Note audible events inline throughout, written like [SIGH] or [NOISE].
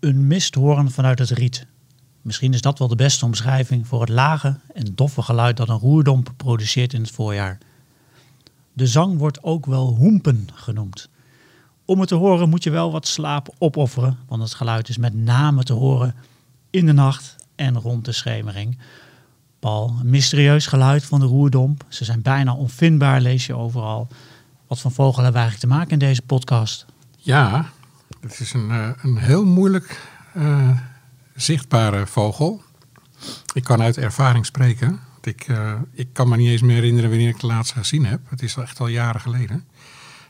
Een misthoorn vanuit het riet. Misschien is dat wel de beste omschrijving voor het lage en doffe geluid dat een roerdomp produceert in het voorjaar. De zang wordt ook wel hoempen genoemd. Om het te horen moet je wel wat slaap opofferen, want het geluid is met name te horen in de nacht en rond de schemering. Paul, een mysterieus geluid van de roerdomp. Ze zijn bijna onvindbaar, lees je overal. Wat voor vogel hebben we eigenlijk te maken in deze podcast? Ja, het is een, uh, een heel moeilijk uh, zichtbare vogel. Ik kan uit ervaring spreken. Ik, uh, ik kan me niet eens meer herinneren wanneer ik de laatste gezien heb. Het is echt al jaren geleden.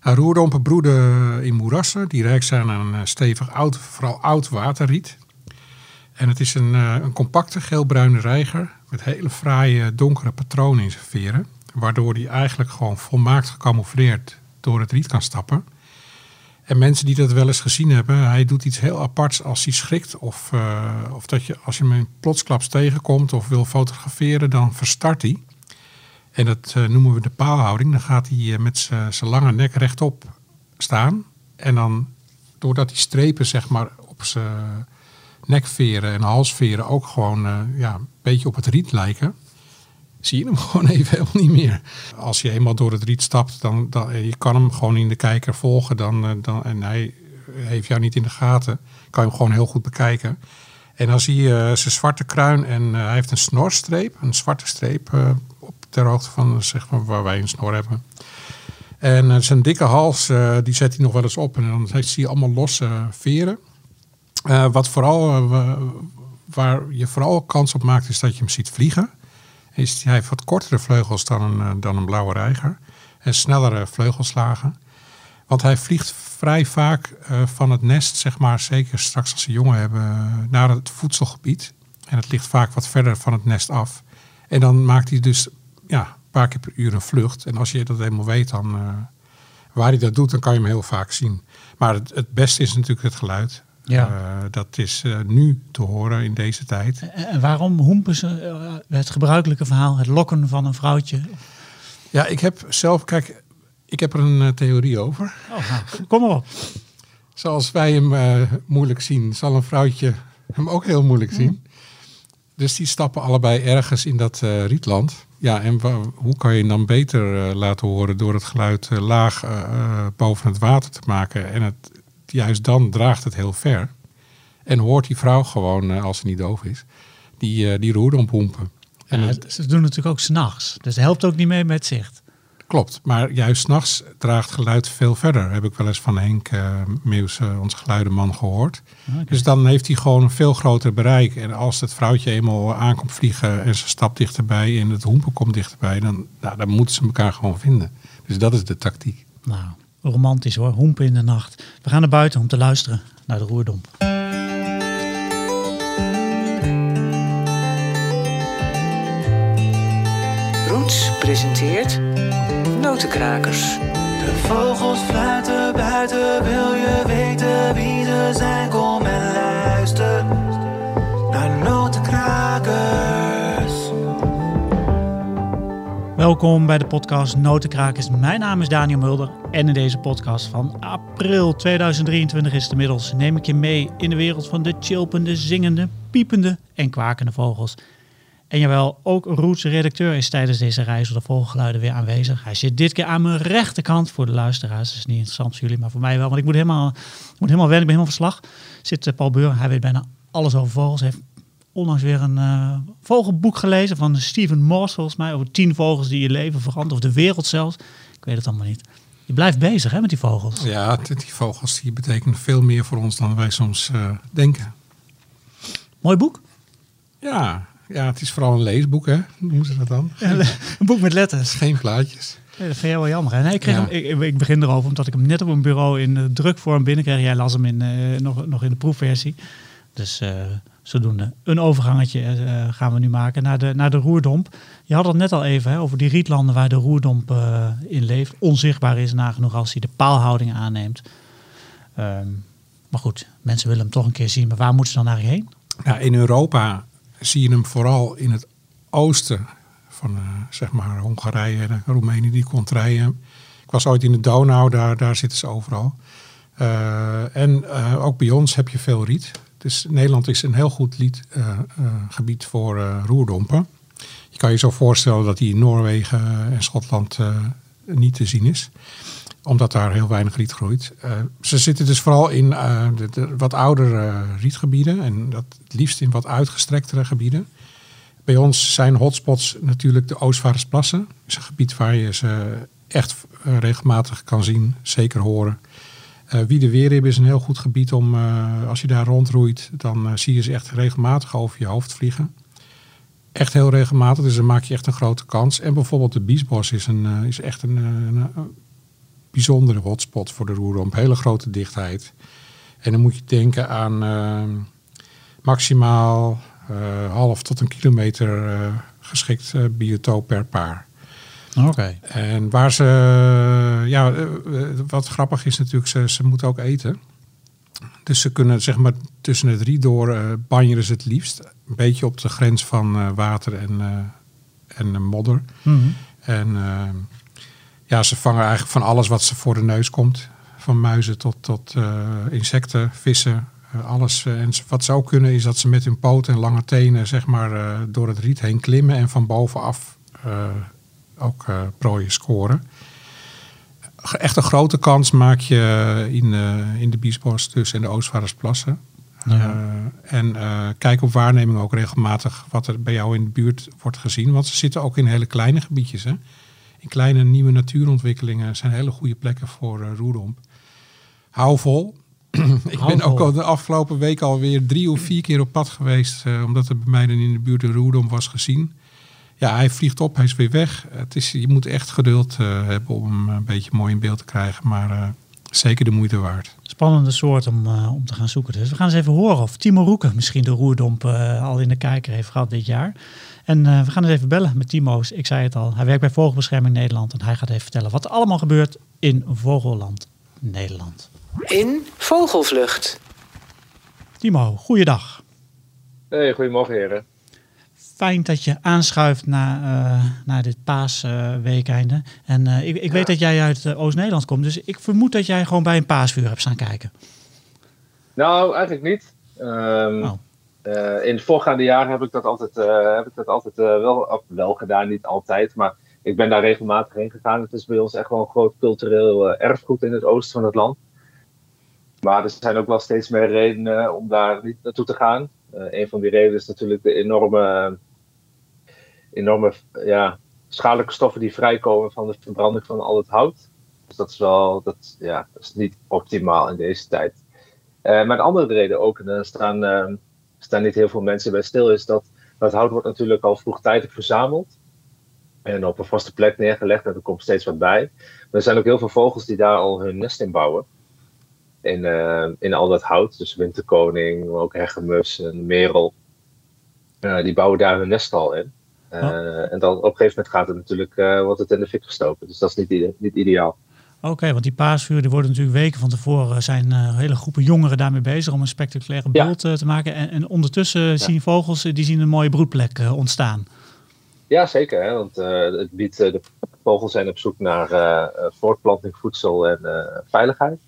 Roerdompen broeden in moerassen die rijk zijn aan stevig oud, vooral oud waterriet. En het is een, een compacte geelbruine reiger met hele fraaie donkere patronen in zijn veren. Waardoor hij eigenlijk gewoon volmaakt gecamoufleerd door het riet kan stappen. En mensen die dat wel eens gezien hebben, hij doet iets heel aparts als hij schrikt. Of, uh, of dat je, als je hem plotsklaps tegenkomt of wil fotograferen, dan verstart hij. En dat uh, noemen we de paalhouding. Dan gaat hij met zijn lange nek rechtop staan. En dan, doordat die strepen zeg maar op zijn nekveren en halsveren ook gewoon ja, een beetje op het riet lijken, zie je hem [LAUGHS] gewoon even helemaal niet meer. Als je eenmaal door het riet stapt, dan, dan je kan hem gewoon in de kijker volgen. Dan, dan, en hij heeft jou niet in de gaten. Kan je hem gewoon heel goed bekijken. En dan zie je zijn zwarte kruin en hij heeft een snorstreep. Een zwarte streep op ter hoogte van zeg maar, waar wij een snor hebben. En zijn dikke hals, die zet hij nog wel eens op. En dan zie je allemaal losse veren. Wat vooral, waar je vooral kans op maakt, is dat je hem ziet vliegen is, hij heeft wat kortere vleugels dan een, eh, dan een blauwe reiger. En snellere vleugelslagen. Want hij vliegt vrij vaak van het nest, zeg maar, zeker straks als ze jongen hebben, naar het voedselgebied. En het ligt vaak wat verder van het nest af. En dan maakt hij dus ja, een paar keer per uur een vlucht. En als je dat eenmaal weet, dan waar hij dat doet, dan kan je hem heel vaak zien. Maar het, het beste is natuurlijk het geluid. Ja. Uh, dat is uh, nu te horen in deze tijd. En waarom hoempen ze uh, het gebruikelijke verhaal, het lokken van een vrouwtje? Ja, ik heb zelf, kijk, ik heb er een theorie over. Oh, nou, kom maar op. Zoals wij hem moeilijk zien, zal een vrouwtje hem ook heel moeilijk zien. Mm. Dus die stappen allebei ergens in dat rietland. Ja, en hoe kan je hem dan beter laten horen door het geluid laag boven het water te maken en het juist dan draagt het heel ver. En hoort die vrouw gewoon, eh, als ze niet doof is, die, uh, die roerdomp En ja, ze doen natuurlijk ook s'nachts. Dus het helpt ook niet mee met zicht. Klopt, maar juist s'nachts draagt geluid veel verder. Heb ik wel eens van Henk uh, Meeuws, uh, onze geluidenman, gehoord. Okay. Dus dan heeft hij gewoon een veel groter bereik. En als het vrouwtje eenmaal aankomt vliegen en ze stapt dichterbij en het hoempen komt dichterbij, dan, nou, dan moeten ze elkaar gewoon vinden. Dus dat is de tactiek. Nou, romantisch hoor, hoempen in de nacht. We gaan naar buiten om te luisteren naar de roerdomp. Roots presenteert Notenkrakers. De vogels fluiten buiten, wil je weten wie ze zijn? Kom Welkom bij de podcast Notenkrakers. Mijn naam is Daniel Mulder en in deze podcast van april 2023 is het inmiddels neem ik je mee in de wereld van de chilpende, zingende, piepende en kwakende vogels. En jawel, ook Roots redacteur is tijdens deze reis door de vogelgeluiden weer aanwezig. Hij zit dit keer aan mijn rechterkant voor de luisteraars. Dat is niet interessant voor jullie, maar voor mij wel. Want ik moet helemaal, moet helemaal wennen, ik ben helemaal verslag. Zit uh, Paul Beur, hij weet bijna alles over vogels. Heeft onlangs weer een uh, vogelboek gelezen van Stephen Morse, volgens mij, over tien vogels die je leven veranderen, of de wereld zelfs. Ik weet het allemaal niet. Je blijft bezig hè, met die vogels. Ja, die vogels die betekenen veel meer voor ons dan wij soms uh, denken. Mooi boek? Ja, ja, het is vooral een leesboek, hè? Noemen ze dat dan? Ja, een boek met letters. [LAUGHS] Geen plaatjes. Ja, dat vind jij wel jammer. Hè? Nee, ik, kreeg ja. hem, ik, ik, begin erover omdat ik hem net op een bureau in uh, drukvorm binnenkreeg. Jij las hem in, nog, nog in de proefversie. Dus zodoende een overgangetje uh, gaan we nu maken naar de, naar de roerdomp. Je had het net al even hè, over die rietlanden waar de roerdomp uh, in leeft. Onzichtbaar is nagenoeg als hij de paalhouding aanneemt. Um, maar goed, mensen willen hem toch een keer zien. Maar waar moeten ze dan eigenlijk heen? Ja, in Europa zie je hem vooral in het oosten van zeg maar Hongarije, Roemenië, die contraien. Ik was ooit in de Donau, daar, daar zitten ze overal. en ook bij ons heb je veel riet. Dus Nederland is een heel goed liedgebied voor roerdompen. Je kan je zo voorstellen dat die in Noorwegen en Schotland niet te zien is omdat daar heel weinig riet groeit. Ze zitten dus vooral in de, wat oudere rietgebieden en dat liefst in wat uitgestrektere gebieden. Bij ons zijn hotspots natuurlijk de Oostvaardersplassen. Dat is een gebied waar je ze echt regelmatig kan zien, zeker horen. Wie de Weerrib is een heel goed gebied om, als je daar rondroeit, dan zie je ze echt regelmatig over je hoofd vliegen. Echt heel regelmatig, dus dan maak je echt een grote kans. En bijvoorbeeld de Biesbos is, een, is echt een, bijzondere hotspot voor de roerdomp. Hele grote dichtheid. En dan moet je denken aan uh, maximaal uh, half tot een kilometer uh, geschikt biotoop per paar. Oké. En waar ze, ja, wat grappig is natuurlijk, ze, ze moeten ook eten. Dus ze kunnen zeg maar tussen het riet door banjeren ze het liefst. Een beetje op de grens van water en, en modder. Mm -hmm. En ja, ze vangen eigenlijk van alles wat ze voor de neus komt. Van muizen tot, tot uh, insecten, vissen, uh, alles. Uh, en wat ze ook kunnen is dat ze met hun poten en lange tenen zeg maar, door het riet heen klimmen en van bovenaf ook prooien scoren. Echt een grote kans maak je in, in de Biesbos dus in de Oostvaardersplassen. Ja. en kijk op waarneming ook regelmatig wat er bij jou in de buurt wordt gezien. Want ze zitten ook in hele kleine gebiedjes. Hè? in kleine nieuwe natuurontwikkelingen zijn hele goede plekken voor uh, roerdomp. Hou vol. [CLEARS THROAT] ik ben ook al de afgelopen week alweer drie of vier keer op pad geweest, omdat er bij mij dan in de buurt een roerdomp was gezien. Ja, hij vliegt op, hij is weer weg. Het is, je moet echt geduld uh, hebben om hem een beetje mooi in beeld te krijgen, maar zeker de moeite waard. Spannende soort om, om te gaan zoeken. Dus we gaan eens even horen of Timo Roeken misschien de roerdomp al in de kijker heeft gehad dit jaar. En uh, we gaan eens even bellen met Timo's. Ik zei het al, hij werkt bij Vogelbescherming Nederland. En hij gaat even vertellen wat er allemaal gebeurt in Vogelland Nederland. In Vogelvlucht. Timo, goeiedag. Hey, goedemorgen heren. Fijn dat je aanschuift na, uh, naar dit paasweekeinde. Uh, en uh, ik, ik ja. weet dat jij uit Oost-Nederland komt. Dus ik vermoed dat jij gewoon bij een paasvuur hebt staan kijken. Nou, eigenlijk niet. Um, oh. In voorgaande jaren heb ik dat altijd, heb ik dat altijd wel, wel gedaan, niet altijd, maar ik ben daar regelmatig heen gegaan. Het is bij ons echt wel een groot cultureel erfgoed in het oosten van het land. Maar er zijn ook wel steeds meer redenen om daar niet naartoe te gaan. een van die redenen is natuurlijk de enorme, enorme ja, schadelijke stoffen die vrijkomen van de verbranding van al het hout. Dus dat is wel dat, ja, is niet optimaal in deze tijd. maar een andere reden ook, en er staan staan niet heel veel mensen bij stil, is dat dat hout wordt natuurlijk al vroegtijdig verzameld. En op een vaste plek neergelegd en er komt steeds wat bij. Maar er zijn ook heel veel vogels die daar al hun nest in bouwen. In, uh, in al dat hout. Dus winterkoning, maar ook hegemus en merel. Uh, die bouwen daar hun nest al in. Oh. En dan op een gegeven moment gaat het natuurlijk, wordt het in de fik gestoken. Dus dat is niet, niet ideaal. Oké, want die paasvuur die worden natuurlijk weken van tevoren zijn uh, hele groepen jongeren daarmee bezig om een spectaculaire beeld ja. uh, te maken. En, en ondertussen ja. zien vogels die zien een mooie broedplek uh, ontstaan. Ja, zeker. Hè? Want het biedt, de vogels zijn op zoek naar voortplanting, voedsel en veiligheid.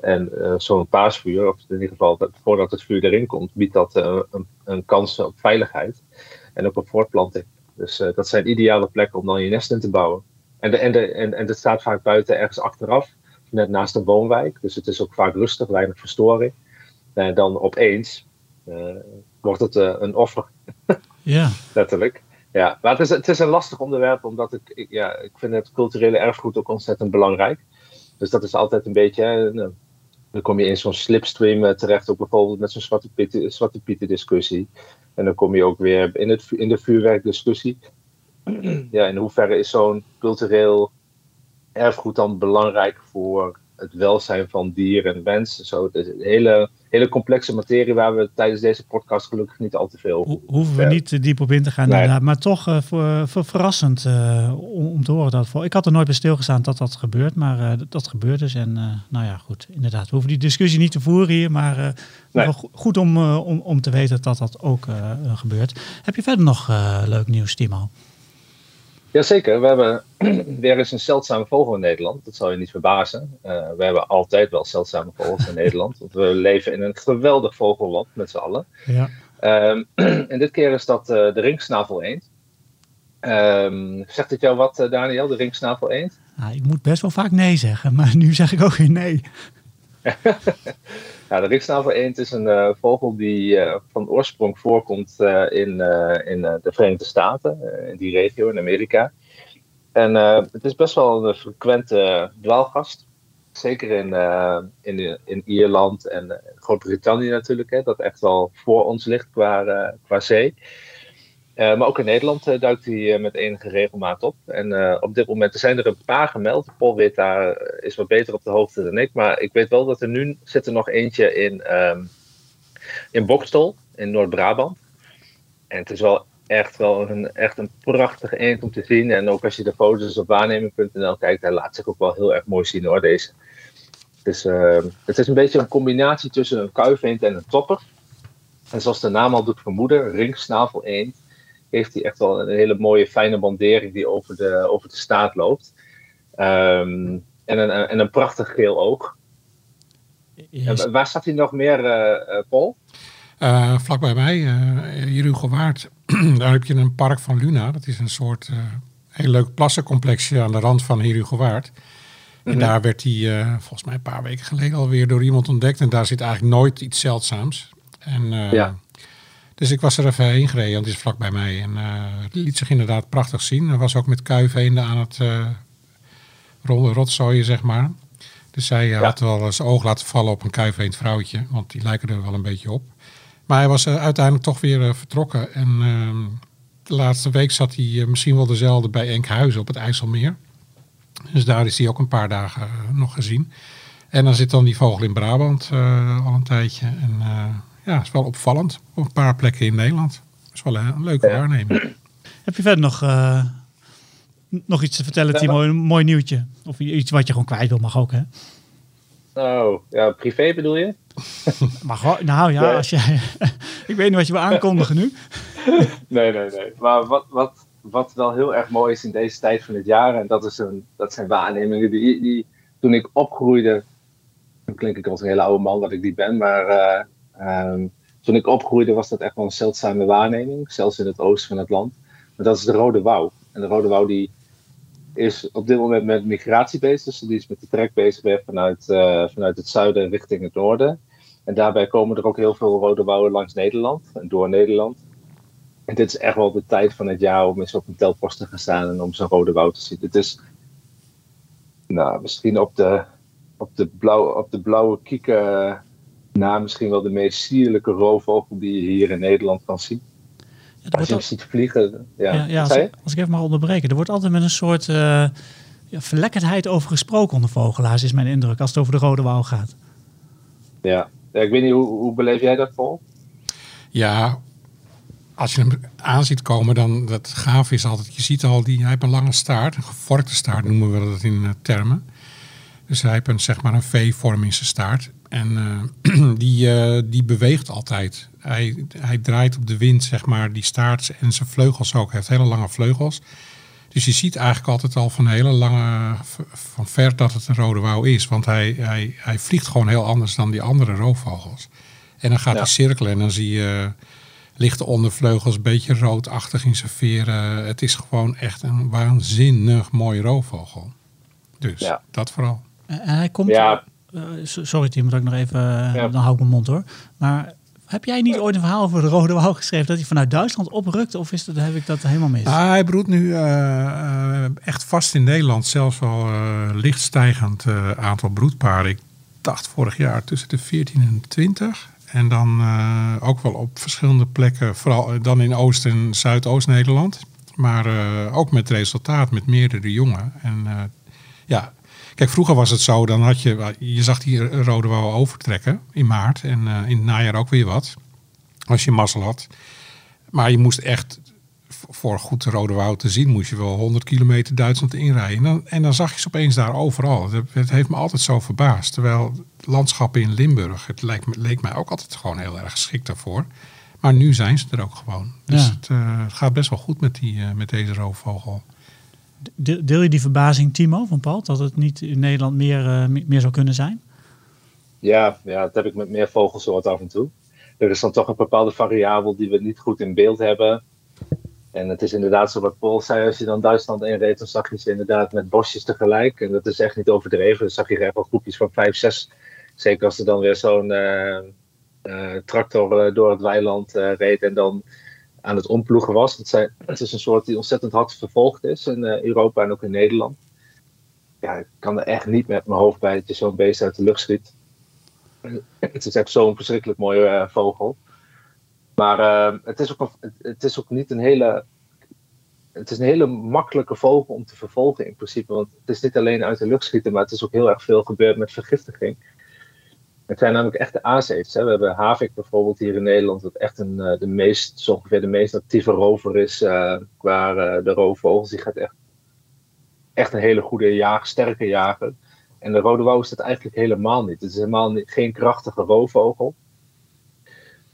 en zo'n paasvuur, of in ieder geval dat, voordat het vuur erin komt, biedt dat een, een, kans op veiligheid en ook op voortplanting. Dus dat zijn ideale plekken om dan je nest in te bouwen. En, de, en, de, en, en het staat vaak buiten ergens achteraf, net naast een woonwijk. Dus het is ook vaak rustig, weinig verstoring. En dan opeens uh, wordt het uh, een offer. [LAUGHS] ja. [LAUGHS] Letterlijk. Ja, maar het is, het is een lastig onderwerp, omdat ik, ik, ja, ik vind het culturele erfgoed ook ontzettend belangrijk. Dus dat is altijd een beetje, hè, nou, dan kom je in zo'n slipstream terecht, ook bijvoorbeeld met zo'n Zwarte Pieten, Zwarte Pieten discussie. En dan kom je ook weer in, het, in de vuurwerkdiscussie. [CLEARS THROAT] ja, in hoeverre is zo'n cultureel erfgoed dan belangrijk voor het welzijn van dieren en mensen. Zo, het is een hele, hele complexe materie waar we tijdens deze podcast gelukkig niet al te veel... Ho hoeven we niet te diep op in te gaan nee. inderdaad. Maar toch uh, verrassend uh, om, te horen dat... Ik had er nooit bij stilgestaan dat dat gebeurt, maar uh, dat gebeurt dus. En nou ja, goed, inderdaad. We hoeven die discussie niet te voeren hier, maar nee. goed om, om, om te weten dat dat ook gebeurt. Heb je verder nog leuk nieuws, Timo? Jazeker, we hebben [CLEARS THROAT] weer eens een zeldzame vogel in Nederland. Dat zal je niet verbazen. Uh, we hebben altijd wel zeldzame vogels in Nederland. Want we leven in een geweldig vogelland met z'n allen. Ja. Um, [CLEARS THROAT] en dit keer is dat uh, de ringsnavel eend. Um, zegt het jou wat, uh, Daniel, de ringsnavel eend? Nou, ik moet best wel vaak nee zeggen, [LAUGHS] maar nu zeg ik ook geen nee. [LAUGHS] ja, de ringsnavel eend is een vogel die van oorsprong voorkomt in, in de Verenigde Staten, in die regio in Amerika. En het is best wel een frequente dwaalgast. Zeker in, in, in Ierland en Groot-Brittannië natuurlijk, hè, dat echt wel voor ons ligt qua, qua zee. Maar ook in Nederland duikt hij met enige regelmaat op. En op dit moment zijn er een paar gemeld. Paul weet daar is wat beter op de hoogte dan ik. Maar ik weet wel dat er nu zit er nog eentje in, um, in Bokstol, in Noord-Brabant. En het is wel echt wel een, echt een prachtige eend om te zien. En ook als je de foto's op waarneming.nl kijkt, hij laat zich ook wel heel erg mooi zien hoor, deze. Dus, uh, het is een beetje een combinatie tussen een kuifeend en een topper. En zoals de naam al doet vermoeden, ringsnavel eend, heeft hij echt wel een hele mooie fijne bandering die over de, over de staat loopt. Um, en, een, en een prachtig geel oog. Yes. waar staat hij nog meer, uh, Paul? Uh, vlak bij mij, uh, hier Waard. daar heb je een park van Luna. Dat is een soort uh, heel leuk plassencomplexje aan de rand van Herugewaard. En mhm. daar werd hij volgens mij een paar weken geleden alweer door iemand ontdekt. En daar zit eigenlijk nooit iets zeldzaams. En, ja. Dus ik was er even heen gereden, want het is vlak bij mij. En het liet zich inderdaad prachtig zien. Er was ook met kuiveenden aan het rollen rotzooien, zeg maar. Dus zij ja. had wel eens oog laten vallen op een kuiveend vrouwtje. Want die lijken er wel een beetje op. Maar hij was uiteindelijk toch weer vertrokken. En uh, de laatste week zat hij misschien wel dezelfde bij Enkhuizen op het IJsselmeer. Dus daar is hij ook een paar dagen nog gezien. En dan zit dan die vogel in Brabant al een tijdje. En ja, is wel opvallend op een paar plekken in Nederland. Dat is wel een leuke ja. waarneming. [CLEARS THROAT] Heb je verder nog, nog iets te vertellen, Timo? Een mooi nieuwtje? Of iets wat je gewoon kwijt wil, mag ook, hè? Oh, ja, privé bedoel je? [LAUGHS] Maar nou ja, als jij, [LAUGHS] ik weet niet wat je wil aankondigen nu. [LAUGHS] nee, nee, nee. Maar wat, wat, wat wel heel erg mooi is in deze tijd van het jaar, en dat, is een, dat zijn waarnemingen die, die toen ik opgroeide, dan klink ik als een hele oude man dat ik die ben, maar uh, um, toen ik opgroeide was dat echt wel een zeldzame waarneming, zelfs in het oosten van het land. Maar dat is de Rode Wouw. En de Rode Wouw die is op dit moment met migratie bezig. Dus die is met de trek bezig vanuit, uh, vanuit het zuiden richting het noorden. En daarbij komen er ook heel veel rode wouwen langs Nederland en door Nederland. En dit is echt wel de tijd van het jaar om eens op een telpost te gaan staan en om zo'n rode wouw te zien. Het is nou, misschien op de, op de, blauwe, op de blauwe kieken na misschien wel de meest sierlijke roofvogel die je hier in Nederland kan zien. Ja, als je hem ziet vliegen. Ja, ja, ja als, als, ik even mag onderbreken. Er wordt altijd met een soort uh, ja, verlekkerdheid over gesproken onder vogelaars, is mijn indruk, als het over de rode wouw gaat. Ja, ja ik weet niet, hoe, hoe beleef jij dat, Paul? Ja, als je hem aan ziet komen, dan dat gaaf is altijd. Je ziet al, die, hij heeft een lange staart, een gevorkte staart noemen we dat in uh, termen. Dus hij heeft een, zeg maar een V-vorm in zijn staart. En uh, [CLEARS THROAT] die, uh, die beweegt altijd. Hij, hij draait op de wind, zeg maar, die staart en zijn vleugels ook. Hij heeft hele lange vleugels. Dus je ziet eigenlijk altijd al van hele lange, van ver dat het een rode wouw is. Want hij, hij, hij vliegt gewoon heel anders dan die andere roofvogels. En dan gaat hij cirkelen en dan zie je lichte ondervleugels, een beetje roodachtig in zijn veren. Het is gewoon echt een waanzinnig mooi roofvogel. Dus dat vooral. En hij komt... Ja. Uh, sorry Tim, dat ik nog even... Dan hou ik mijn mond hoor. Maar heb jij niet ooit een verhaal over de Rode Wouw geschreven dat hij vanuit Duitsland oprukt? Of is dat, heb ik dat helemaal mis? Ah, hij broedt nu uh, echt vast in Nederland. Zelfs al uh, licht stijgend aantal broedparen. Ik dacht vorig jaar tussen de 14 en 20. En dan ook wel op verschillende plekken. Vooral dan in Oost- en Zuidoost-Nederland. Maar ook met resultaat met meerdere jongen. En ja, Kijk, vroeger was het zo, dan had je, je zag die rode wouw overtrekken in maart en uh, in het najaar ook weer wat. Als je mazzel had. Maar je moest echt, voor goed de rode wouw te zien, moest je wel 100 kilometer Duitsland inrijden. En dan, en dan zag je ze opeens daar overal. Het, heeft me altijd zo verbaasd. Terwijl landschappen in Limburg, het leek, leek mij ook altijd gewoon heel erg geschikt daarvoor. Maar nu zijn ze er ook gewoon. Dus het, uh, het, gaat best wel goed met, die, uh, met deze roofvogel. Deel je die verbazing, Timo, van Paul, dat het niet in Nederland meer, uh, meer zou kunnen zijn? Ja, ja, dat heb ik met meer vogelsoorten af en toe. Er is dan toch een bepaalde variabel die we niet goed in beeld hebben. En het is inderdaad zo wat Paul zei, als je dan Duitsland inreed, dan zag je ze inderdaad met bosjes tegelijk. En dat is echt niet overdreven. Dan zag je echt groepjes van vijf, zes. Zeker als er dan weer zo'n uh, uh, tractor door het weiland reed en dan aan het omploegen was. Het, zijn, het, is een soort die ontzettend hard vervolgd is in Europa en ook in Nederland. Ja, ik kan er echt niet met mijn hoofd bij dat je zo'n beest uit de lucht schiet. [LAUGHS] Het is echt zo'n verschrikkelijk mooie vogel. Maar uh, het, is ook een, het is ook niet een hele. Het is een hele makkelijke vogel om te vervolgen in principe. Want het is niet alleen uit de lucht schieten, maar het is ook heel erg veel gebeurd met vergiftiging. Het zijn namelijk echte aaseters. We hebben Havik bijvoorbeeld hier in Nederland, wat echt een, de meest, ongeveer de meest actieve rover is uh, qua uh, de roofvogels. Die gaat echt, echt een hele goede jager, sterke jager. En de rode wouw is dat eigenlijk helemaal niet. Het is helemaal geen krachtige roofvogel.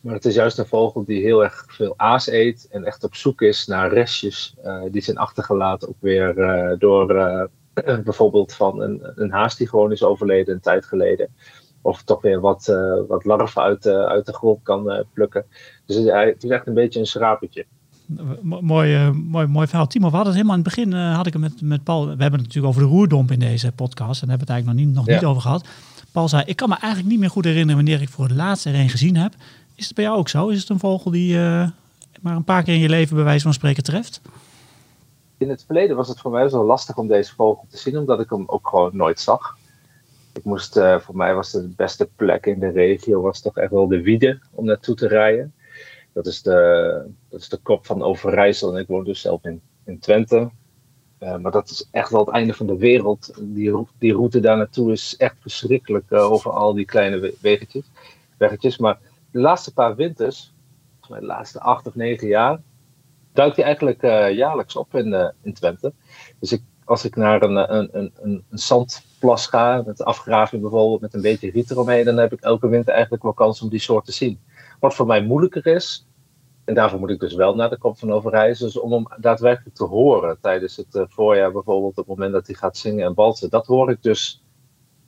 Maar het is juist een vogel die heel erg veel aas eet en echt op zoek is naar restjes die zijn achtergelaten ook weer door [CLEARS THROAT] bijvoorbeeld van een, een haas die gewoon is overleden een tijd geleden. Of toch weer wat, wat larven uit, uit de grond kan plukken. Dus het is echt een beetje een schrapertje. Mooi, mooi, mooi verhaal. Timo, we hadden het helemaal aan het begin, had ik het met, met Paul. We hebben het natuurlijk over de roerdomp in deze podcast. En daar hebben we het eigenlijk nog niet, nog ja. niet over gehad. Paul zei, ik kan me eigenlijk niet meer goed herinneren wanneer ik voor het laatst er een gezien heb. Is het bij jou ook zo? Is het een vogel die uh, maar een paar keer in je leven bij wijze van spreken treft? In het verleden was het voor mij wel lastig om deze vogel te zien, omdat ik hem ook gewoon nooit zag. Ik moest, uh, voor mij was de beste plek in de regio was toch echt wel de Wiede om naartoe te rijden. Dat is de, dat is de kop van Overijssel en ik woon dus zelf in, in Twente. Uh, maar dat is echt wel het einde van de wereld. Die, die route daar naartoe is echt verschrikkelijk over al die kleine weggetjes. weggetjes. Maar de laatste paar winters, de laatste acht of negen jaar, duikt hij eigenlijk jaarlijks op in, in Twente. Dus ik, als ik naar een, een, een, een, zandplas ga, met afgraving bijvoorbeeld, met een beetje riet eromheen, dan heb ik elke winter eigenlijk wel kans om die soort te zien. Wat voor mij moeilijker is, en daarvoor moet ik dus wel naar de kop van Overijssel, om hem daadwerkelijk te horen tijdens het uh, voorjaar bijvoorbeeld, op het moment dat hij gaat zingen en balsen. Dat hoor ik dus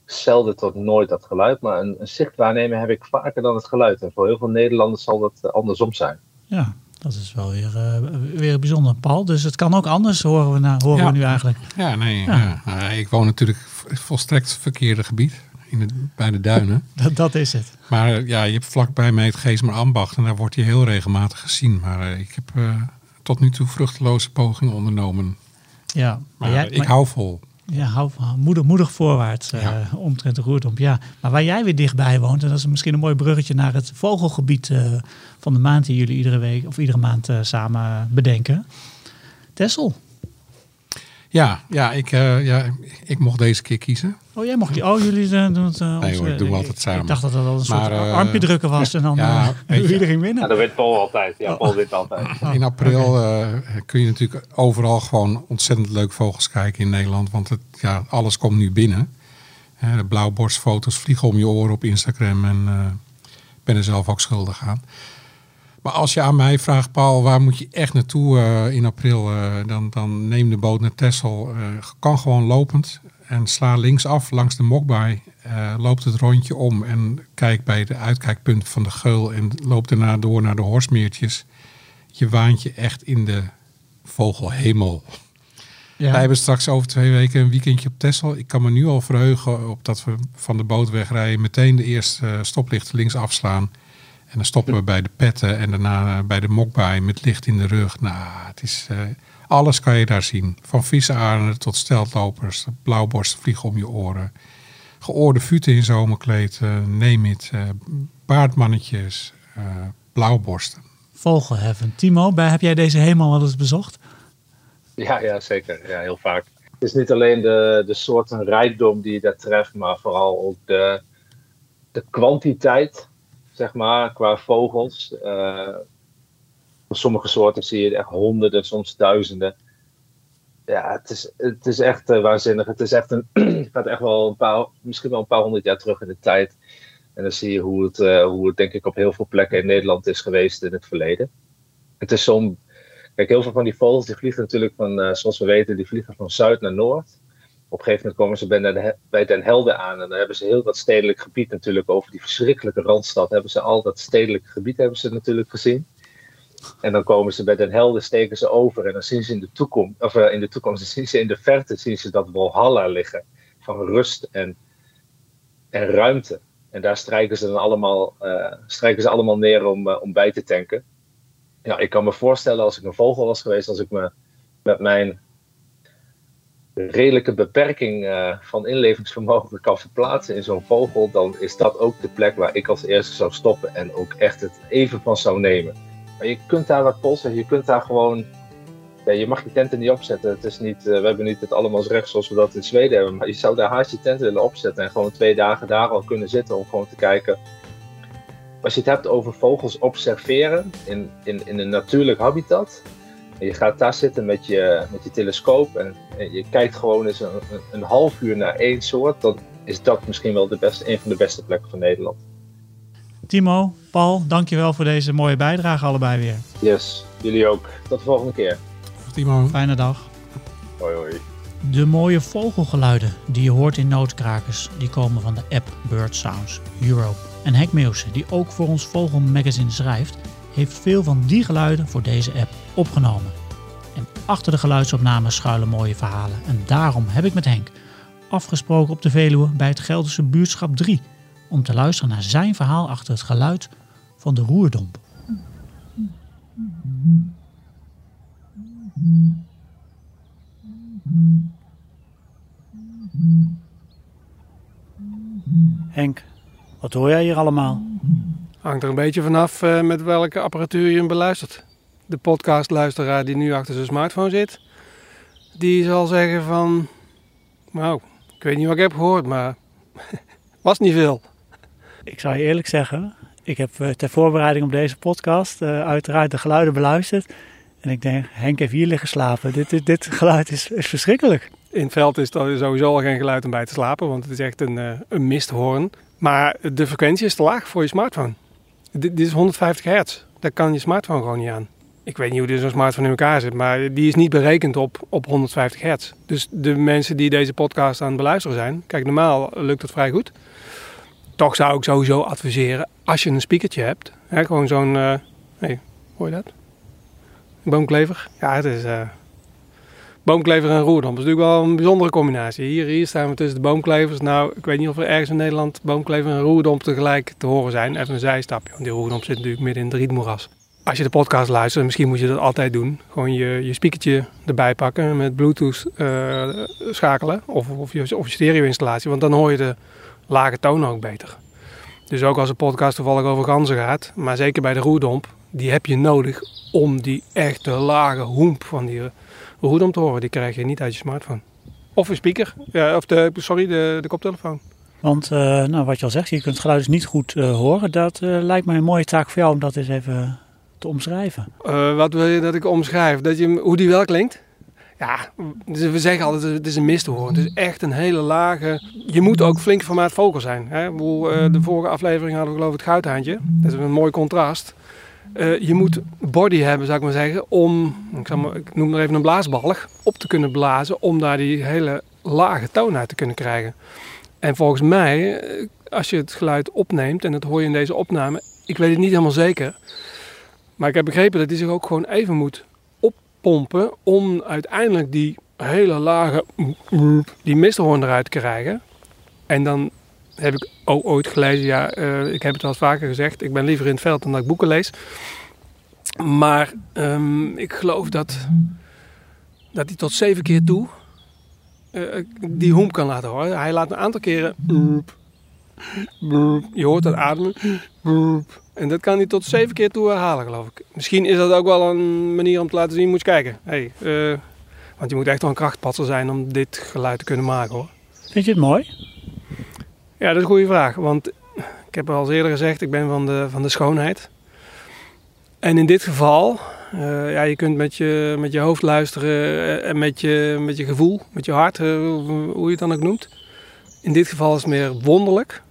zelden tot nooit dat geluid, maar een, een zicht waarnemen heb ik vaker dan het geluid. En voor heel veel Nederlanders zal dat uh, andersom zijn. Ja, dat is wel weer, uh, weer bijzonder, Paul. Dus het kan ook anders, horen we, horen ja. we nu eigenlijk. Ja, nee. Ja. Ja. ik woon natuurlijk volstrekt verkeerde gebied. In het, bij de duinen. [LAUGHS] dat, dat is het. Maar ja, je hebt vlakbij mij het Geesmer Ambacht en daar wordt hij heel regelmatig gezien. Maar uh, ik heb uh, tot nu toe vruchteloze pogingen ondernomen. Ja, maar, maar jij, ik maar, hou vol. Ja, hou, moedig, moedig voorwaarts uh, ja. omtrent de roerdomp. Ja, maar waar jij weer dichtbij woont, en dat is misschien een mooi bruggetje naar het vogelgebied uh, van de maand die jullie iedere week of iedere maand uh, samen bedenken. Tessel. Ja, ja, ik, ja, ik mocht deze keer kiezen. Oh, jij mocht Oh, jullie doen het. Uh, nee, hoor, ik doe altijd samen. Ik dacht dat dat wel een soort maar, uh, armpje drukken was en dan ja, uh, [LAUGHS] iedereen winnen. Ja, dat wint Paul altijd. Ja, Paul wint altijd. In april okay. kun je natuurlijk overal gewoon ontzettend leuk vogels kijken in Nederland. Want het, ja, alles komt nu binnen. de blauwborstfoto's vliegen om je oren op Instagram. En ik ben er zelf ook schuldig aan. Maar als je aan mij vraagt, Paul, waar moet je echt naartoe uh, in april? Uh, dan, dan neem de boot naar Texel. Uh, kan gewoon lopend en sla linksaf langs de Mokbaai. loopt het rondje om en kijk bij de uitkijkpunten van de Geul. En loopt daarna door naar de Horsmeertjes. Je waant je echt in de vogelhemel. Ja. Wij hebben straks over twee weken een weekendje op Texel. Ik kan me nu al verheugen op dat we van de boot wegrijden. Meteen de eerste stoplicht links afslaan. En dan stoppen we bij de petten en daarna bij de mokbaai met licht in de rug. Nou, het is, uh, alles kan je daar zien. Van vissearenden tot steltlopers, blauwborsten vliegen om je oren. Geoorde futen in zomerkleed, uh, neem het, uh, baardmannetjes, blauwborsten. Vogelheffen. Timo, bij, heb jij deze helemaal wel eens bezocht? Ja, ja zeker. Ja, heel vaak. het is niet alleen de, de soorten rijkdom die je daar treft, maar vooral ook de, de kwantiteit, zeg maar, qua vogels. Uh, sommige soorten zie je echt honderden, soms duizenden. Ja, het is, het is echt uh, waanzinnig. Het is echt een, [CLEARS THROAT] gaat echt wel een paar, misschien wel een paar honderd jaar terug in de tijd. En dan zie je hoe het, uh, hoe het denk ik op heel veel plekken in Nederland is geweest in het verleden. Het is zo'n Kijk, heel veel van die vogels die vliegen natuurlijk van, zoals we weten, die vliegen van zuid naar noord. Op een gegeven moment komen ze bij, de, bij Den Helder aan en dan hebben ze heel dat stedelijk gebied natuurlijk over die verschrikkelijke randstad. Hebben ze al dat stedelijk gebied hebben ze natuurlijk gezien. En dan komen ze bij Den Helder, steken ze over en dan zien ze in de toekomst, of uh, in de toekomst, zien ze in de verte, zien ze dat Walhalla liggen van rust en, en ruimte. En daar strijken ze dan allemaal, uh, strijken ze allemaal neer om, om bij te tanken ja, ik kan me voorstellen als ik een vogel was geweest, als ik me met mijn redelijke beperking uh, van inlevingsvermogen kan verplaatsen in zo'n vogel, dan is dat ook de plek waar ik als eerste zou stoppen en ook echt het even van zou nemen. Maar je kunt daar wat polsen, je kunt daar gewoon. Ja, je mag je tenten niet opzetten. Het is niet, uh, we hebben niet het allemaal recht zoals we dat in Zweden hebben. Maar je zou daar haast je tent willen opzetten en gewoon twee dagen daar al kunnen zitten om gewoon te kijken als je het hebt over vogels observeren in, in, in een natuurlijk habitat. En je gaat daar zitten met je, met je telescoop en, je kijkt gewoon eens een, een, half uur naar één soort. Dan is dat misschien wel de beste, een van de beste plekken van Nederland. Timo, Paul, dankjewel voor deze mooie bijdrage allebei weer. Yes, jullie ook. Tot de volgende keer. Timo. Fijne dag. Hoi hoi. De mooie vogelgeluiden die je hoort in noodkrakers, die komen van de app Bird Sounds Europe. En Henk Meeuwse, die ook voor ons Vogelmagazine schrijft, heeft veel van die geluiden voor deze app opgenomen. En achter de geluidsopnames schuilen mooie verhalen. En daarom heb ik met Henk afgesproken op de Veluwe bij het Gelderse buurtschap 3 om te luisteren naar zijn verhaal achter het geluid van de roerdomp. Henk, wat hoor jij hier allemaal? Hangt er een beetje vanaf uh, met welke apparatuur je hem beluistert. De podcastluisteraar die nu achter zijn smartphone zit, die zal zeggen van... Nou, ik weet niet wat ik heb gehoord, maar [LAUGHS] was niet veel. Ik zou je eerlijk zeggen, ik heb uh, ter voorbereiding op deze podcast uh, uiteraard de geluiden beluisterd. En ik denk, Henk heeft hier liggen slapen. Dit, dit, dit geluid is, is verschrikkelijk. In het veld is er sowieso al geen geluid om bij te slapen, want het is echt een, een misthoorn. Maar de frequentie is te laag voor je smartphone. Dit, is 150 hertz. Daar kan je smartphone gewoon niet aan. Ik weet niet hoe zo'n smartphone in elkaar zit, maar die is niet berekend op, op 150 hertz. Dus de mensen die deze podcast aan het beluisteren zijn, kijk, normaal lukt het vrij goed. Toch zou ik sowieso adviseren, als je een speakertje hebt, hè, gewoon zo'n. Uh, hoor je dat? Boomklever? Ja, het is. Uh, boomklever en roerdom. Dat is natuurlijk wel een bijzondere combinatie. Hier, hier staan we tussen de boomklevers. Nou, ik weet niet of er ergens in Nederland boomklever en roerdom tegelijk te horen zijn. Even een zijstapje, want die roerdom zit natuurlijk midden in het rietmoeras. Als je de podcast luistert, misschien moet je dat altijd doen. Gewoon je, je speakertje erbij pakken met bluetooth uh, schakelen. Of, of, je, of je stereo installatie, want dan hoor je de lage toon ook beter. Dus ook als de podcast toevallig over ganzen gaat, maar zeker bij de roerdomp, die heb je nodig om die echte lage hoemp van die goed om te horen. Die krijg je niet uit je smartphone. Of een speaker, ja, of de, sorry, de, de koptelefoon. Want uh, nou, wat je al zegt, je kunt het geluid dus niet goed uh, horen. Dat uh, lijkt mij een mooie taak voor jou om dat eens even te omschrijven. wat wil je dat ik omschrijf? Dat je, hoe die wel klinkt? Ja, dus we zeggen altijd, het is een misthoorn. Het is echt een hele lage... Je moet ook flink formaat vogel zijn. Hè? De vorige aflevering hadden we geloof ik het guithaantje. Dat is een mooi contrast. Uh, je moet body hebben, zou ik maar zeggen, om, ik, zal maar, ik noem maar even een blaasbalg, op te kunnen blazen om daar die hele lage toon uit te kunnen krijgen. En volgens mij, eh, als je het geluid opneemt, en dat hoor je in deze opname, ik weet het niet helemaal zeker, maar ik heb begrepen dat hij zich ook gewoon even moet oppompen om uiteindelijk die hele lage, die mistelhoorn eruit te krijgen. En dan heb ik ook ooit gelezen. Ja, uh, ik heb het al vaker gezegd. Ik ben liever in het veld dan dat ik boeken lees. Maar um, ik geloof dat, dat hij tot zeven keer toe uh, die hoem kan laten horen. Hij laat een aantal keren. Je hoort dat ademen. En dat kan hij tot zeven keer toe herhalen, geloof ik. Misschien is dat ook wel een manier om te laten zien. Moet je kijken. Hey, Want je moet echt wel een krachtpatser zijn om dit geluid te kunnen maken hoor. Vind je het mooi? Ja, dat is een goede vraag. Want ik heb al eerder gezegd, ik ben van de, van de schoonheid. En in dit geval, uh, ja, je kunt met je, met je hoofd luisteren en met je, met je gevoel, met je hart, uh, hoe je het dan ook noemt. In dit geval is het meer wonderlijk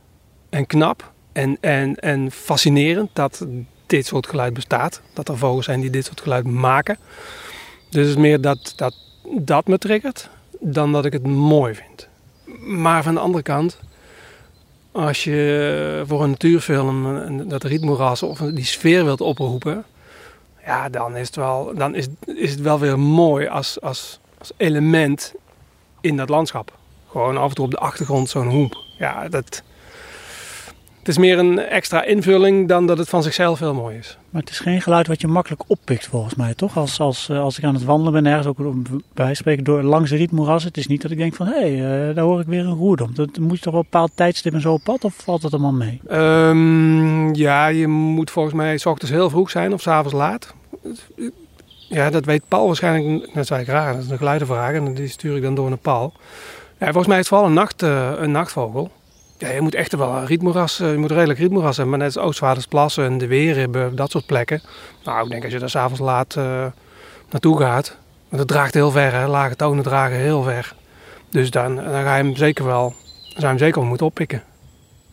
en knap en, en, en fascinerend dat dit soort geluid bestaat. Dat er vogels zijn die dit soort geluid maken. Dus het is meer dat, dat dat me triggert dan dat ik het mooi vind. Maar van de andere kant, als je voor een natuurfilm dat rietmoeras of die sfeer wilt oproepen, ja, dan is het wel, dan is, is het wel weer mooi als, als, als element in dat landschap. Gewoon af en toe op de achtergrond zo'n hoep. Ja, dat, het is meer een extra invulling dan dat het van zichzelf heel mooi is. Maar het is geen geluid wat je makkelijk oppikt volgens mij, toch? Als, als, eh, als ik aan het wandelen ben ergens, ook bij spreken door langs de rietmoeras. Het is niet dat ik denk van, hé, hey, uh, daar hoor ik weer een roerdom. Dat moet je toch op een bepaald tijdstip en zo op pad of valt dat allemaal mee? Um, ja, je moet volgens mij s ochtends heel vroeg zijn of s avonds laat. Ja, dat weet Paul waarschijnlijk, dat zei ik raar, dat is een geluidenvraag en die stuur ik dan door naar Paul. Ja, volgens mij is het vooral een, nacht, uh, een nachtvogel. Ja, je moet echt wel rietmoeras, eh, je moet redelijk rietmoeras hebben. Maar net als Oostvaardersplassen en de Weer dat soort plekken. Nou, ik denk als je daar s'avonds laat uh, naartoe gaat. Want het draagt heel ver, hè. lage tonen dragen heel ver. Dus dan, dan ga je hem zeker wel, dan zou je hem zeker wel moeten oppikken.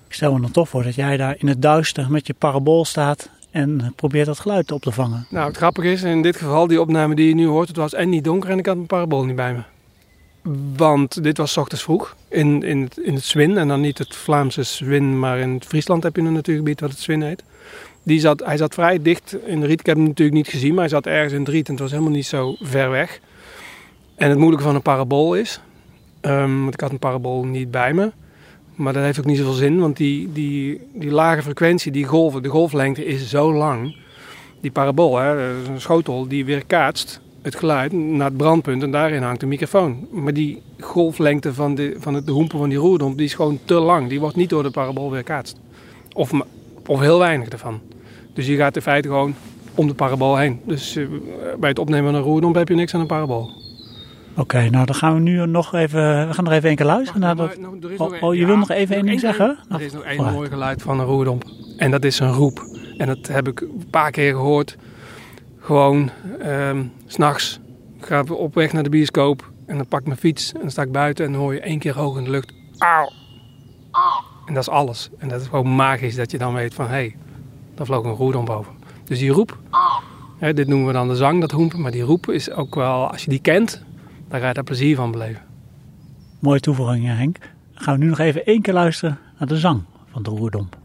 Ik stel me dan toch voor dat jij daar in het duister met je parabool staat en probeert dat geluid op te vangen. Nou, het grappige is, in dit geval, die opname die je nu hoort, het was en niet donker en ik had mijn parabool niet bij me. Want dit was ochtends vroeg in, in, het, in het Zwin. En dan niet het Vlaamse Zwin, maar in Friesland heb je een natuurgebied wat het Zwin heet. Die zat, hij zat vrij dicht in de riet. Ik heb hem natuurlijk niet gezien, maar hij zat ergens in het riet en het was helemaal niet zo ver weg. En het moeilijke van een parabool is, um, want ik had een parabool niet bij me. Maar dat heeft ook niet zoveel zin, want die, die, die lage frequentie, die golven, de golflengte is zo lang. Die parabool, hè, een schotel die weer kaatst het geluid naar het brandpunt en daarin hangt de microfoon. Maar die golflengte van de, van het, de hoempen van die roerdomp die is gewoon te lang. Die wordt niet door de parabool weerkaatst. Of, of heel weinig ervan. Dus je gaat in feite gewoon om de parabool heen. Dus uh, bij het opnemen van een roerdomp heb je niks aan een parabool. Oké, nou dan gaan we nu nog even, we gaan nog even één keer luisteren. naar dat... oh, oh, je wil nog even één ding zeggen? Er is nog één mooi geluid van een roerdomp. En dat is een roep. En dat heb ik een paar keer gehoord gewoon um, s'nachts ga ik op weg naar de bioscoop en dan pak ik mijn fiets en dan sta ik buiten en dan hoor je één keer hoog in de lucht. Auw! En dat is alles. En dat is gewoon magisch dat je dan weet van hé, hey, daar vloog een roerdom boven. Dus die roep, hè, dit noemen we dan de zang, dat hoempen, maar die roep is ook wel, als je die kent, dan ga je daar plezier van beleven. Mooie toevoeging, Henk. Gaan we nu nog even één keer luisteren naar de zang van de roerdomp.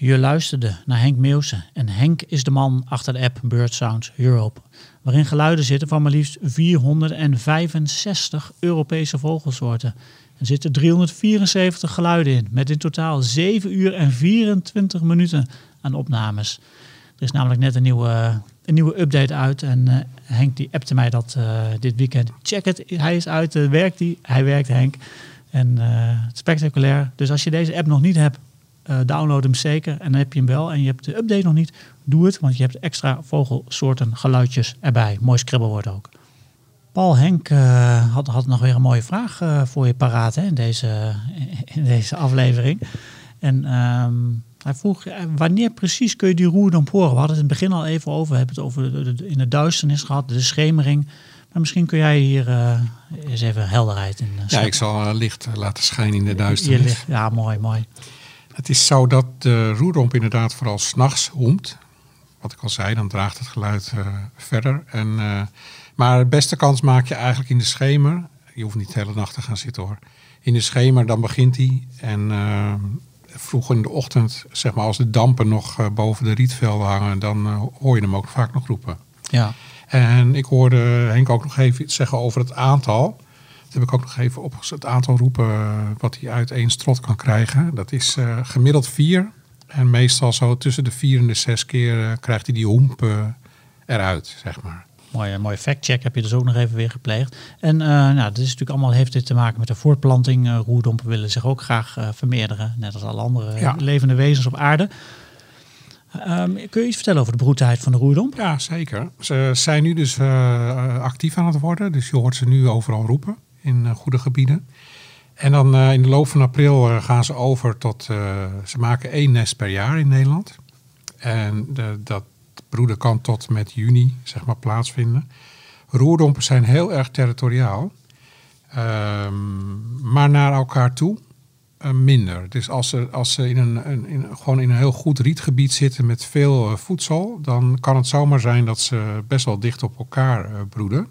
Je luisterde naar Henk Meeuwse en Henk is de man achter de app Bird Sounds Europe, waarin geluiden zitten van maar liefst 465 Europese vogelsoorten. Er zitten 374 geluiden in, met in totaal 7 uur en 24 minuten aan opnames. Er is namelijk net een nieuwe, een nieuwe update uit en uh, Henk die appte mij dat uh, dit weekend. Check het, hij is uit, uh, werkt hij? Hij werkt Henk. En spectaculair. Dus als je deze app nog niet hebt, download hem zeker. En dan heb je hem wel en je hebt de update nog niet. Doe het, want je hebt extra vogelsoorten geluidjes erbij. Mooi scribbelwoord ook. Paul Henk had, had nog weer een mooie vraag voor je paraat hè, in, deze, in deze aflevering. En um, hij vroeg, eh, wanneer precies kun je die roerdomp horen? We hadden het in het begin al even over, we hebben het over de, in de duisternis gehad, de schemering. Maar misschien kun jij hier uh, eens even helderheid in. Uh, ja, ik zal licht laten schijnen in de duisternis. Licht, ja, mooi, mooi. Het is zo dat de roerdomp inderdaad vooral s'nachts hoemt. Wat ik al zei, dan draagt het geluid verder. En, maar de beste kans maak je eigenlijk in de schemer. Je hoeft niet de hele nacht te gaan zitten hoor. In de schemer, dan begint hij. En vroeg in de ochtend, zeg maar, als de dampen nog uh, boven de rietvelden hangen, dan uh, hoor je hem ook vaak nog roepen. Ja. En ik hoorde Henk ook nog even iets zeggen over het aantal. Dat heb ik ook nog even op het aantal roepen uh, wat hij uit één strot kan krijgen. Dat is gemiddeld vier. En meestal zo tussen de vier en de zes keer krijgt hij die homp eruit, zeg maar. Mooie, mooie fact-check heb je dus ook nog even weer gepleegd. En uh, nou, dit is natuurlijk allemaal heeft dit te maken met de voortplanting. Uh, roerdompen willen zich ook graag uh, vermeerderen, net als alle andere ja. levende wezens op aarde. Um, kun je iets vertellen over de broedtijd van de roerdomp? Ja, zeker. Ze zijn nu dus actief aan het worden. Dus je hoort ze nu overal roepen in goede gebieden. En dan in de loop van april gaan ze over tot... ze maken één nest per jaar in Nederland. En de, dat broeden kan tot met juni zeg maar, plaatsvinden. Roerdompen zijn heel erg territoriaal. Um, maar naar elkaar toe uh, minder. Dus als ze, als ze in een, een in, gewoon in een heel goed rietgebied zitten met veel uh, voedsel, dan kan het zomaar zijn dat ze best wel dicht op elkaar uh, broeden.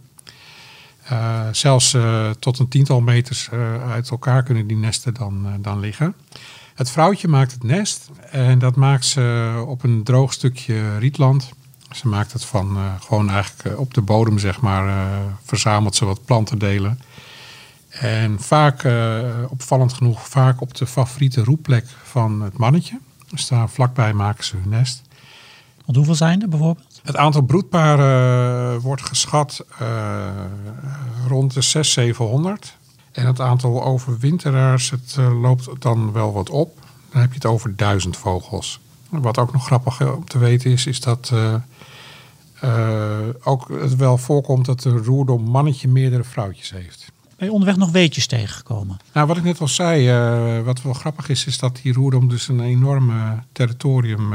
zelfs tot een tiental meters uit elkaar kunnen die nesten dan, dan liggen. Het vrouwtje maakt het nest en dat maakt ze op een droog stukje rietland. Ze maakt het van uh, gewoon eigenlijk uh, op de bodem, zeg maar, uh, verzamelt ze wat plantendelen. En vaak, opvallend genoeg, vaak op de favoriete roepplek van het mannetje. Dus daar vlakbij maken ze hun nest. Want hoeveel zijn er bijvoorbeeld? Het aantal broedparen wordt geschat rond de 600, 700. En het aantal overwinteraars, het uh, loopt dan wel wat op. Dan heb je het over duizend vogels. Wat ook nog grappig om te weten is, is dat uh, uh, ook het wel voorkomt dat de roerdom mannetje meerdere vrouwtjes heeft. Ben je onderweg nog weetjes tegengekomen? Nou, wat ik net al zei, wat wel grappig is, is dat die roerdom dus een enorme territorium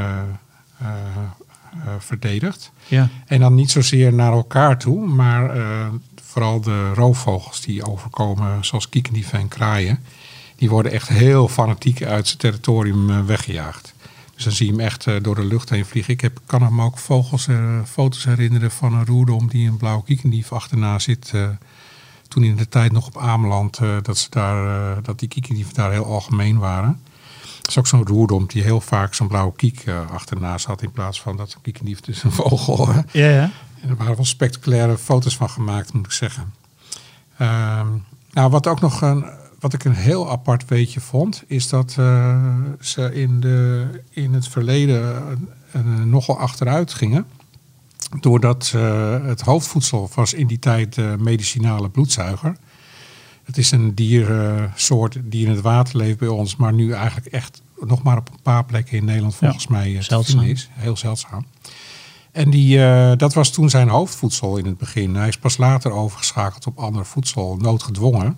verdedigt. Ja. En dan niet zozeer naar elkaar toe, maar vooral de roofvogels die overkomen, zoals kiekendieven en kraaien, die worden echt heel fanatiek uit zijn territorium eh, weggejaagd. Dus dan zie je hem echt eh, door de lucht heen vliegen. Ik heb, kan me ook vogels, uh, foto's herinneren van een roerdom die een blauwe kiekendief achterna zit. Toen in de tijd nog op Ameland, dat, ze daar, dat die kiekendieven daar heel algemeen waren. Dat is ook zo'n roerdom die heel vaak zo'n blauwe kiek achterna zat. In plaats van dat een kiekendief dus een vogel. Ja, ja. En er waren wel spectaculaire foto's van gemaakt, moet ik zeggen. Uh, nou, wat ook nog een, wat ik een heel apart weetje vond, is dat uh, ze in, de, in het verleden uh, nogal achteruit gingen. Doordat uh, het hoofdvoedsel was in die tijd de medicinale bloedzuiger. Het is een diersoort die in het water leeft bij ons, maar nu eigenlijk echt nog maar op een paar plekken in Nederland volgens ja, mij zeldzaam. is. Heel zeldzaam. En die, uh, dat was toen zijn hoofdvoedsel in het begin. Hij is pas later overgeschakeld op ander voedsel, noodgedwongen.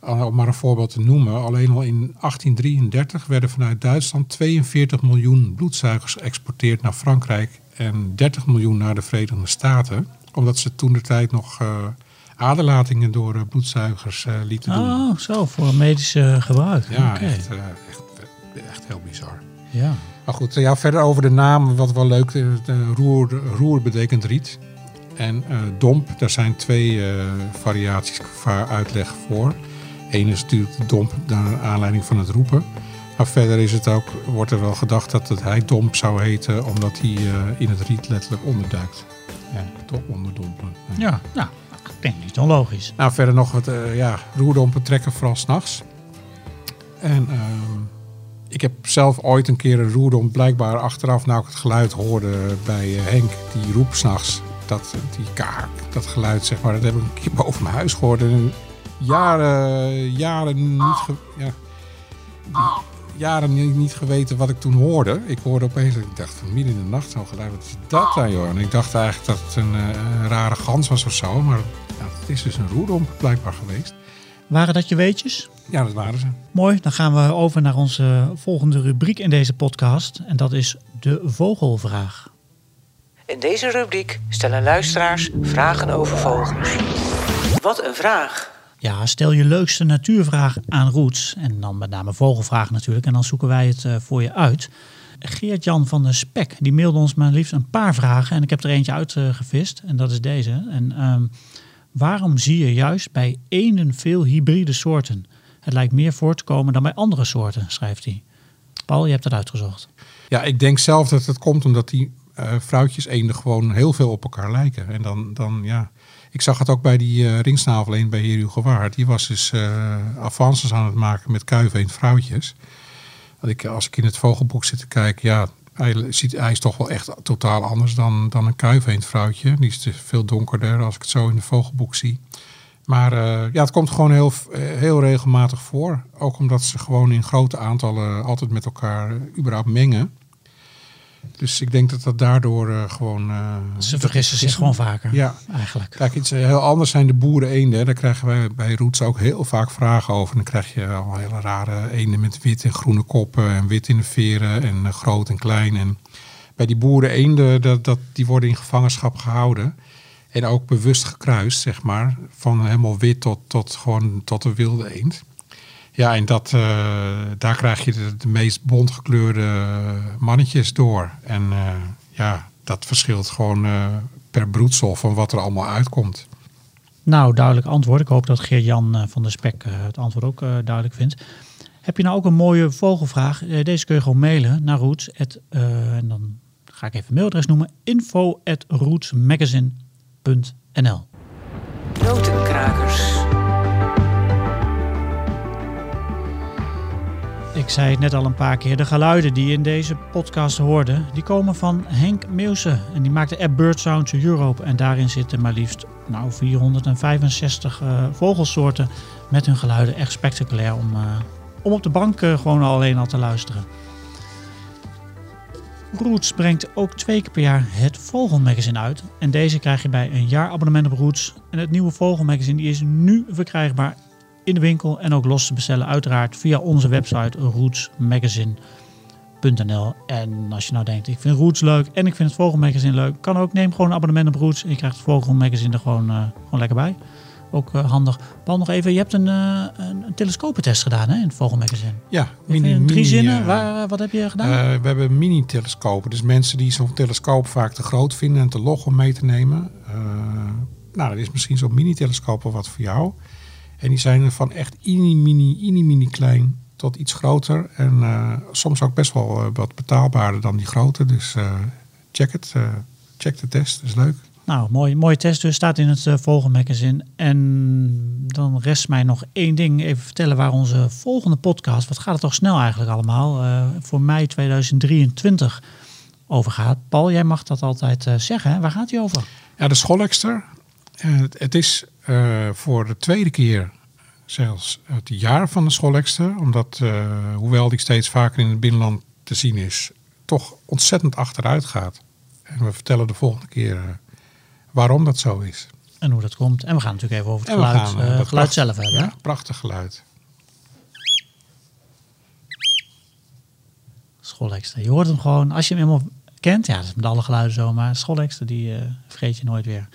Om maar een voorbeeld te noemen. Alleen al in 1833 werden vanuit Duitsland 42 miljoen bloedzuigers geëxporteerd naar Frankrijk en 30 miljoen naar de Verenigde Staten. Omdat ze toen de tijd nog uh, aderlatingen door bloedzuigers lieten doen. Oh, zo, voor medische gebruik. Ja, okay. echt, echt, echt heel bizar. Ja. Maar goed, ja, verder over de naam, wat wel leuk is. Roer, roer betekent riet. En uh, domp, daar zijn twee uh, variaties uitleg voor. Eén is natuurlijk de domp naar aanleiding van het roepen. Maar verder is het ook, wordt er wel gedacht dat het hij domp zou heten, omdat hij uh, in het riet letterlijk onderduikt. Ja, toch onderdompen. Ja, ja nou, ik denk niet onlogisch. Nou, verder nog wat, ja, roerdompen trekken vooral s'nachts. En ehm, ik heb zelf ooit een keer een roerdom, blijkbaar achteraf, nou ik het geluid hoorde bij uh, Henk, die roep s'nachts. Dat, die kaak, dat geluid zeg maar, dat heb ik een keer boven mijn huis gehoord. En jaren, jaren niet, ja, jaren niet, geweten wat ik toen hoorde. Ik hoorde opeens, ik dacht midden in de nacht zo'n geluid, wat is dat dan joh? En ik dacht eigenlijk dat het een, een rare gans was of zo, maar ja, het is dus een roerdom blijkbaar geweest. Waren dat je weetjes? Ja, dat waren ze. Mooi, dan gaan we over naar onze volgende rubriek in deze podcast. En dat is de vogelvraag. In deze rubriek stellen luisteraars vragen over vogels. Wat een vraag! Ja, stel je leukste natuurvraag aan Roots. En dan met name vogelvraag natuurlijk. En dan zoeken wij het uh, voor je uit. Geert-Jan van der Spek, die mailde ons maar liefst een paar vragen. En ik heb er eentje uitgevist. En dat is deze. En... Um, Waarom zie je juist bij enen veel hybride soorten? Het lijkt meer voor te komen dan bij andere soorten, schrijft hij. Paul, je hebt het uitgezocht. Ja, ik denk zelf dat het komt omdat die uh, vrouwtjes eenden gewoon heel veel op elkaar lijken. En dan, dan ja, ik zag het ook bij die uh, ringsnavel bij Heer Hugo Waard. Die was dus uh, avances aan het maken met kuiven en vrouwtjes. Dat ik, als ik in het vogelboek zit te kijken, ja, Hij, ziet, hij is toch wel echt totaal anders dan, dan een kuifeentvrouwtje. Die is veel donkerder als ik het zo in de vogelboek zie. Maar ja, het komt gewoon heel, heel regelmatig voor. Ook omdat ze gewoon in grote aantallen altijd met elkaar überhaupt mengen. Dus ik denk dat dat daardoor uh, gewoon... Uh, Ze vergissen zich gewoon vaker, ja. eigenlijk. Kijk, iets heel anders zijn de boeren eenden. Daar krijgen wij bij Roots ook heel vaak vragen over. dan krijg je al hele rare eenden met wit en groene koppen... en wit in de veren en groot en klein. En bij die boeren eenden, dat, dat, die worden in gevangenschap gehouden... En ook bewust gekruist, zeg maar. Van helemaal wit tot, tot, gewoon, tot de wilde eend. Ja, en dat, uh, daar krijg je de, meest bontgekleurde mannetjes door. En uh, ja, dat verschilt gewoon uh, per broedsel van wat er allemaal uitkomt. Nou, duidelijk antwoord. Ik hoop dat Geert-Jan van der Spek het antwoord ook duidelijk vindt. Heb je nou ook een mooie vogelvraag? deze kun je gewoon mailen naar roots. en dan ga ik even mailadres noemen. info at rootsmagazine.nl Notenkrakers. Ik zei het net al een paar keer. De geluiden die je in deze podcast hoorde, die komen van Henk Meeuwse. En die maakt de app Bird Sounds Europe. En daarin zitten maar liefst nou, 465 uh, eh, vogelsoorten met hun geluiden. Echt spectaculair om, uh, om op de bank uh, gewoon alleen al te luisteren. Roots brengt ook twee keer per jaar het Vogelmagazine uit. En deze krijg je bij een jaarabonnement op Roots. En het nieuwe Vogelmagazine is nu verkrijgbaar in de winkel en ook los te bestellen, uiteraard via onze website rootsmagazine.nl. En als je nou denkt, ik vind Roots leuk en ik vind het Vogelmagazine leuk, kan ook. Neem gewoon een abonnement op Roots en je krijgt het Vogelmagazine er gewoon, uh, gewoon lekker bij. Ook uh, handig. Paul, nog even, je hebt een, uh, een, een telescopentest gedaan hè, in het Vogelmagazine. Ja, mini, in drie mini, zinnen. Waar, wat heb je gedaan? we hebben mini-telescopen. Dus mensen die zo'n telescoop vaak te groot vinden en te log om mee te nemen. nou, dat is misschien zo'n mini-telescoop wat voor jou. En die zijn van echt mini, mini, mini, mini klein tot iets groter. En uh, soms ook best wel uh, wat betaalbaarder dan die grote. Dus uh, check het. check de test. Dat is leuk. Nou, mooi, mooie test dus. Staat in het volgende magazine. En dan rest mij nog één ding. Even vertellen waar onze volgende podcast... Wat gaat het toch snel eigenlijk allemaal? voor mei 2023 over gaat. Paul, jij mag dat altijd zeggen. Hè? Waar gaat hij over? Ja, de Schollekster. Het, is voor de tweede keer zelfs het jaar van de schoolexter. Omdat, hoewel die steeds vaker in het binnenland te zien is, toch ontzettend achteruit gaat. En we vertellen de volgende keer waarom dat zo is. En hoe dat komt. En we gaan natuurlijk even over het geluid, gaan, geluid pracht, zelf hebben. Ja, prachtig geluid. Schoolexter. Je hoort hem gewoon, als je hem helemaal kent. Ja, dat is met alle geluiden zo. Maar Schoolexter, die vergeet je nooit weer.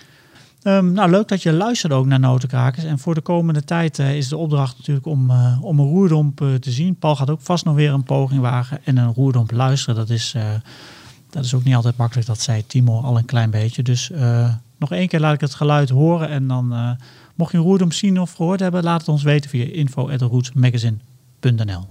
Um, nou, leuk dat je luistert ook naar Notenkrakers. En voor de komende tijd uh, is de opdracht natuurlijk om, uh, om een roerdomp uh, te zien. Paul gaat ook vast nog weer een poging wagen en een roerdomp luisteren. Dat is, dat is ook niet altijd makkelijk, dat zei Timo al een klein beetje. Dus nog één keer laat ik het geluid horen. En dan, mocht je een roerdomp zien of gehoord hebben, laat het ons weten via info.rootsmagazine.nl.